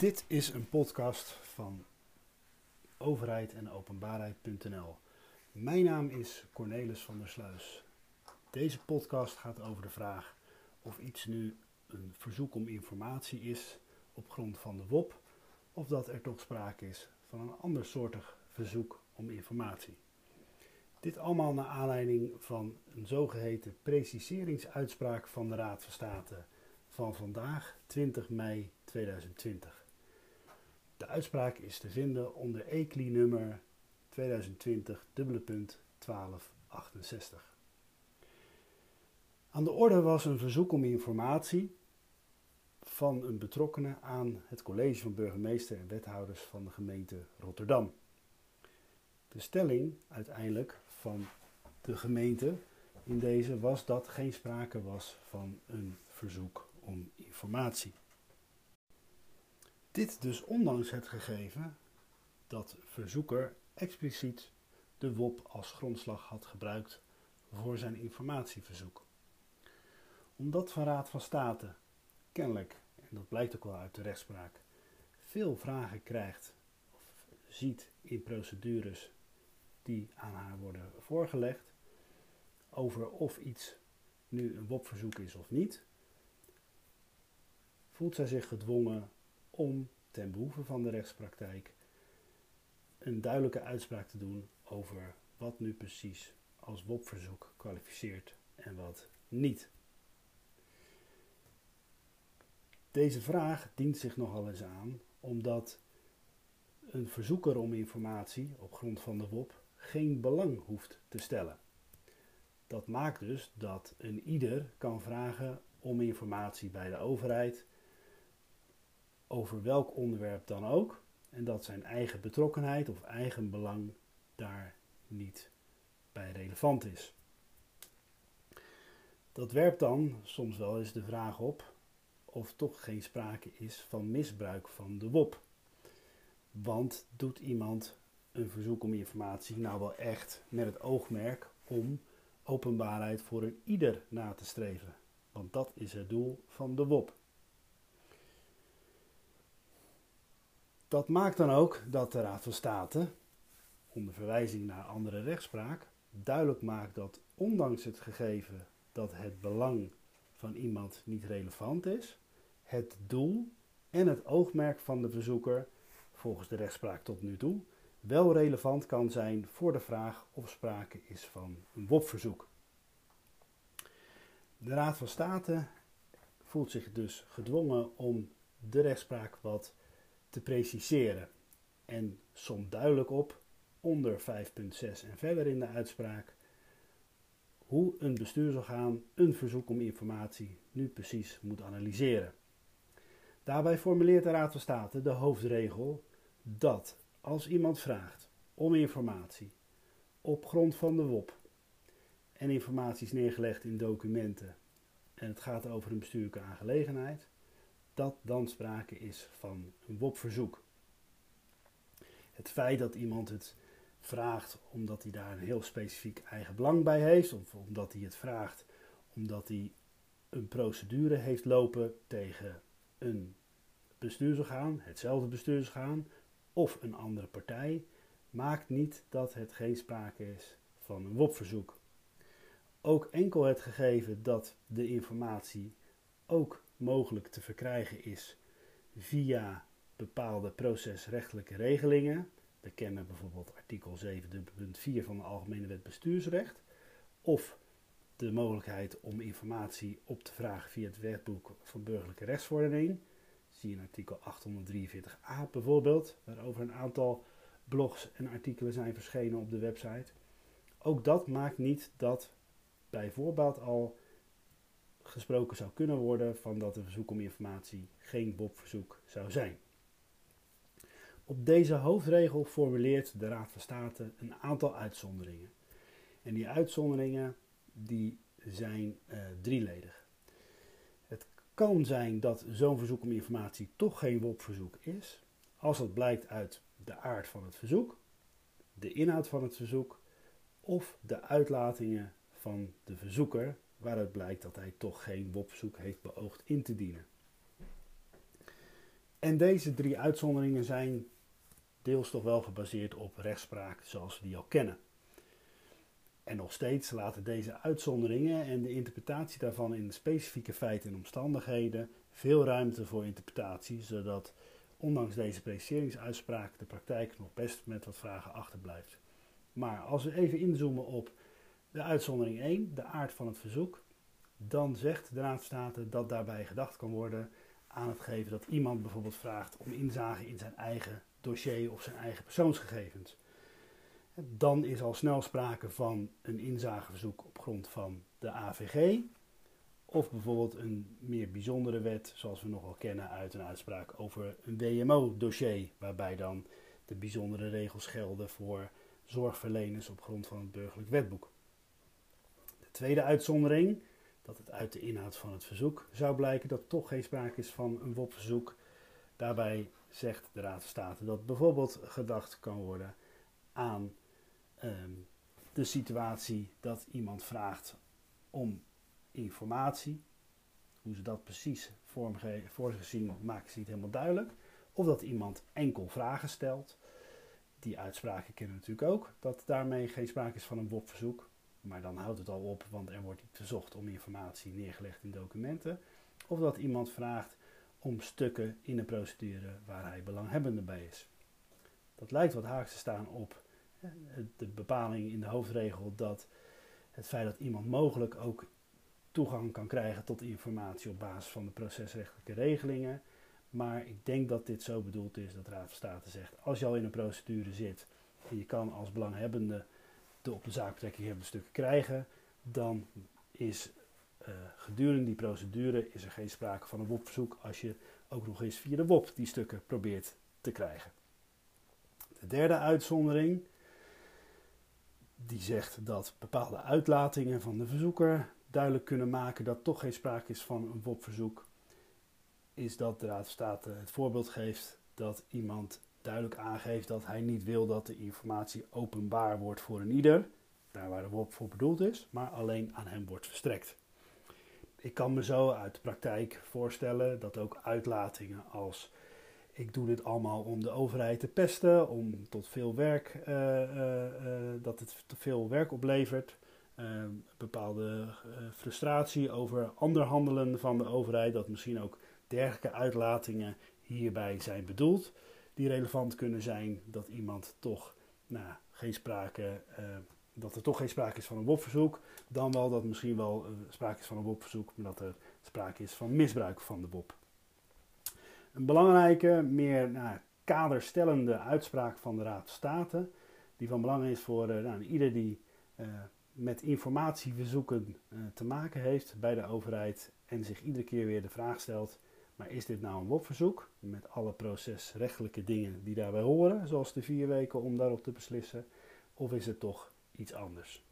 Dit is een podcast van overheid en openbaarheid.nl. Mijn naam is Cornelis van der Sluis. Deze podcast gaat over de vraag of iets nu een verzoek om informatie is op grond van de WOP of dat er toch sprake is van een ander soortig verzoek om informatie. Dit allemaal naar aanleiding van een zogeheten preciseringsuitspraak van de Raad van State van vandaag 20 mei 2020. De uitspraak is te vinden onder ECLI nummer 2020 1268. Aan de orde was een verzoek om informatie van een betrokkenen aan het college van burgemeester en wethouders van de gemeente Rotterdam. De stelling uiteindelijk van de gemeente in deze was dat geen sprake was van een verzoek om informatie. Dit dus ondanks het gegeven dat verzoeker expliciet de WOP als grondslag had gebruikt voor zijn informatieverzoek. Omdat Van Raad van State kennelijk, en dat blijkt ook wel uit de rechtspraak, veel vragen krijgt of ziet in procedures die aan haar worden voorgelegd over of iets nu een WOP-verzoek is of niet, voelt zij zich gedwongen om ten behoeve van de rechtspraktijk een duidelijke uitspraak te doen over wat nu precies als WOP-verzoek kwalificeert en wat niet. Deze vraag dient zich nogal eens aan omdat een verzoeker om informatie op grond van de WOP geen belang hoeft te stellen. Dat maakt dus dat een ieder kan vragen om informatie bij de overheid over welk onderwerp dan ook. En dat zijn eigen betrokkenheid of eigen belang daar niet bij relevant is. Dat werpt dan soms wel eens de vraag op of toch geen sprake is van misbruik van de WOP. Want doet iemand een verzoek om informatie nou wel echt met het oogmerk om openbaarheid voor een ieder na te streven? Want dat is het doel van de WOP. Dat maakt dan ook dat de Raad van State, onder verwijzing naar andere rechtspraak, duidelijk maakt dat ondanks het gegeven dat het belang van iemand niet relevant is, het doel en het oogmerk van de verzoeker, volgens de rechtspraak tot nu toe, wel relevant kan zijn voor de vraag of sprake is van een WOP-verzoek. De Raad van State voelt zich dus gedwongen om de rechtspraak wat te preciseren en somt duidelijk op, onder 5.6 en verder in de uitspraak, hoe een bestuursorgaan een verzoek om informatie nu precies moet analyseren. Daarbij formuleert de Raad van State de hoofdregel dat als iemand vraagt om informatie op grond van de WOP en informatie is neergelegd in documenten en het gaat over een bestuurlijke aangelegenheid, dat dan sprake is van een WOP-verzoek. Het feit dat iemand het vraagt omdat hij daar een heel specifiek eigen belang bij heeft, of omdat hij het vraagt omdat hij een procedure heeft lopen tegen een bestuursorgaan, hetzelfde bestuursorgaan of een andere partij, maakt niet dat het geen sprake is van een WOP-verzoek. Ook enkel het gegeven dat de informatie ook mogelijk te verkrijgen is via bepaalde procesrechtelijke regelingen. We kennen bijvoorbeeld artikel 7.4 van de Algemene Wet Bestuursrecht. Of de mogelijkheid om informatie op te vragen via het wetboek van burgerlijke rechtsvordering. Zie in artikel 843a bijvoorbeeld, waarover een aantal blogs en artikelen zijn verschenen op de website. Ook dat maakt niet dat bij voorbaat al gesproken zou kunnen worden van dat een verzoek om informatie geen BOP-verzoek zou zijn. Op deze hoofdregel formuleert de Raad van State een aantal uitzonderingen. En die uitzonderingen die zijn uh, drieledig. Het kan zijn dat zo'n verzoek om informatie toch geen WOP-verzoek is, als dat blijkt uit de aard van het verzoek, de inhoud van het verzoek of de uitlatingen van de verzoeker waaruit blijkt dat hij toch geen WOP-verzoek heeft beoogd in te dienen. En deze drie uitzonderingen zijn deels toch wel gebaseerd op rechtspraak zoals we die al kennen. En nog steeds laten deze uitzonderingen en de interpretatie daarvan in specifieke feiten en omstandigheden veel ruimte voor interpretatie, zodat ondanks deze preciseringsuitspraak de praktijk nog best met wat vragen achterblijft. Maar als we even inzoomen op de uitzondering 1, de aard van het verzoek, dan zegt de Raad van State dat daarbij gedacht kan worden aan het geven dat iemand bijvoorbeeld vraagt om inzage in zijn eigen dossier of zijn eigen persoonsgegevens. Dan is al snel sprake van een inzageverzoek op grond van de AVG. Of bijvoorbeeld een meer bijzondere wet, zoals we nog wel kennen uit een uitspraak over een WMO-dossier, waarbij dan de bijzondere regels gelden voor zorgverleners op grond van het burgerlijk wetboek. De tweede uitzondering, dat het uit de inhoud van het verzoek zou blijken dat toch geen sprake is van een WOP-verzoek. Daarbij zegt de Raad van State dat bijvoorbeeld gedacht kan worden aan ehm, de situatie dat iemand vraagt om informatie. Hoe ze dat precies voorgezien maken ze niet helemaal duidelijk. Of dat iemand enkel vragen stelt. Die uitspraken kennen natuurlijk ook, dat daarmee geen sprake is van een WOP-verzoek. Maar dan houdt het al op, want er wordt verzocht om informatie neergelegd in documenten. Of dat iemand vraagt om stukken in een procedure waar hij belanghebbende bij is. Dat lijkt wat haaks te staan op de bepaling in de hoofdregel dat het feit dat iemand mogelijk ook toegang kan krijgen tot informatie op basis van de procesrechtelijke regelingen. Maar ik denk dat dit zo bedoeld is dat de Raad van State zegt: als je al in een procedure zit en je kan als belanghebbende de op de zaak betrekking hebbende stukken krijgen, dan is uh, gedurende die procedure is er geen sprake van een WOP-verzoek als je ook nog eens via de WOP die stukken probeert te krijgen. De derde uitzondering, die zegt dat bepaalde uitlatingen van de verzoeker duidelijk kunnen maken dat toch geen sprake is van een WOP-verzoek, is dat de Raad van State het voorbeeld geeft dat iemand duidelijk aangeeft dat hij niet wil dat de informatie openbaar wordt voor een ieder, daar waar de WOP voor bedoeld is, maar alleen aan hem wordt verstrekt. Ik kan me zo uit de praktijk voorstellen dat ook uitlatingen als ik doe dit allemaal om de overheid te pesten, om tot veel werk, uh, uh, uh, dat het te veel werk oplevert, bepaalde frustratie over ander handelen van de overheid, dat misschien ook dergelijke uitlatingen hierbij zijn bedoeld, die relevant kunnen zijn dat iemand toch nou, geen sprake dat er toch geen sprake is van een WOP-verzoek, dan wel dat misschien wel uh, sprake is van een WOP-verzoek, maar dat er sprake is van misbruik van de WOP. Een belangrijke, meer nou, kaderstellende uitspraak van de Raad van State, die van belang is voor uh, nou, ieder die met informatieverzoeken te maken heeft bij de overheid en zich iedere keer weer de vraag stelt, maar is dit nou een WOP-verzoek met alle procesrechtelijke dingen die daarbij horen, zoals de vier weken om daarop te beslissen, of is het toch iets anders.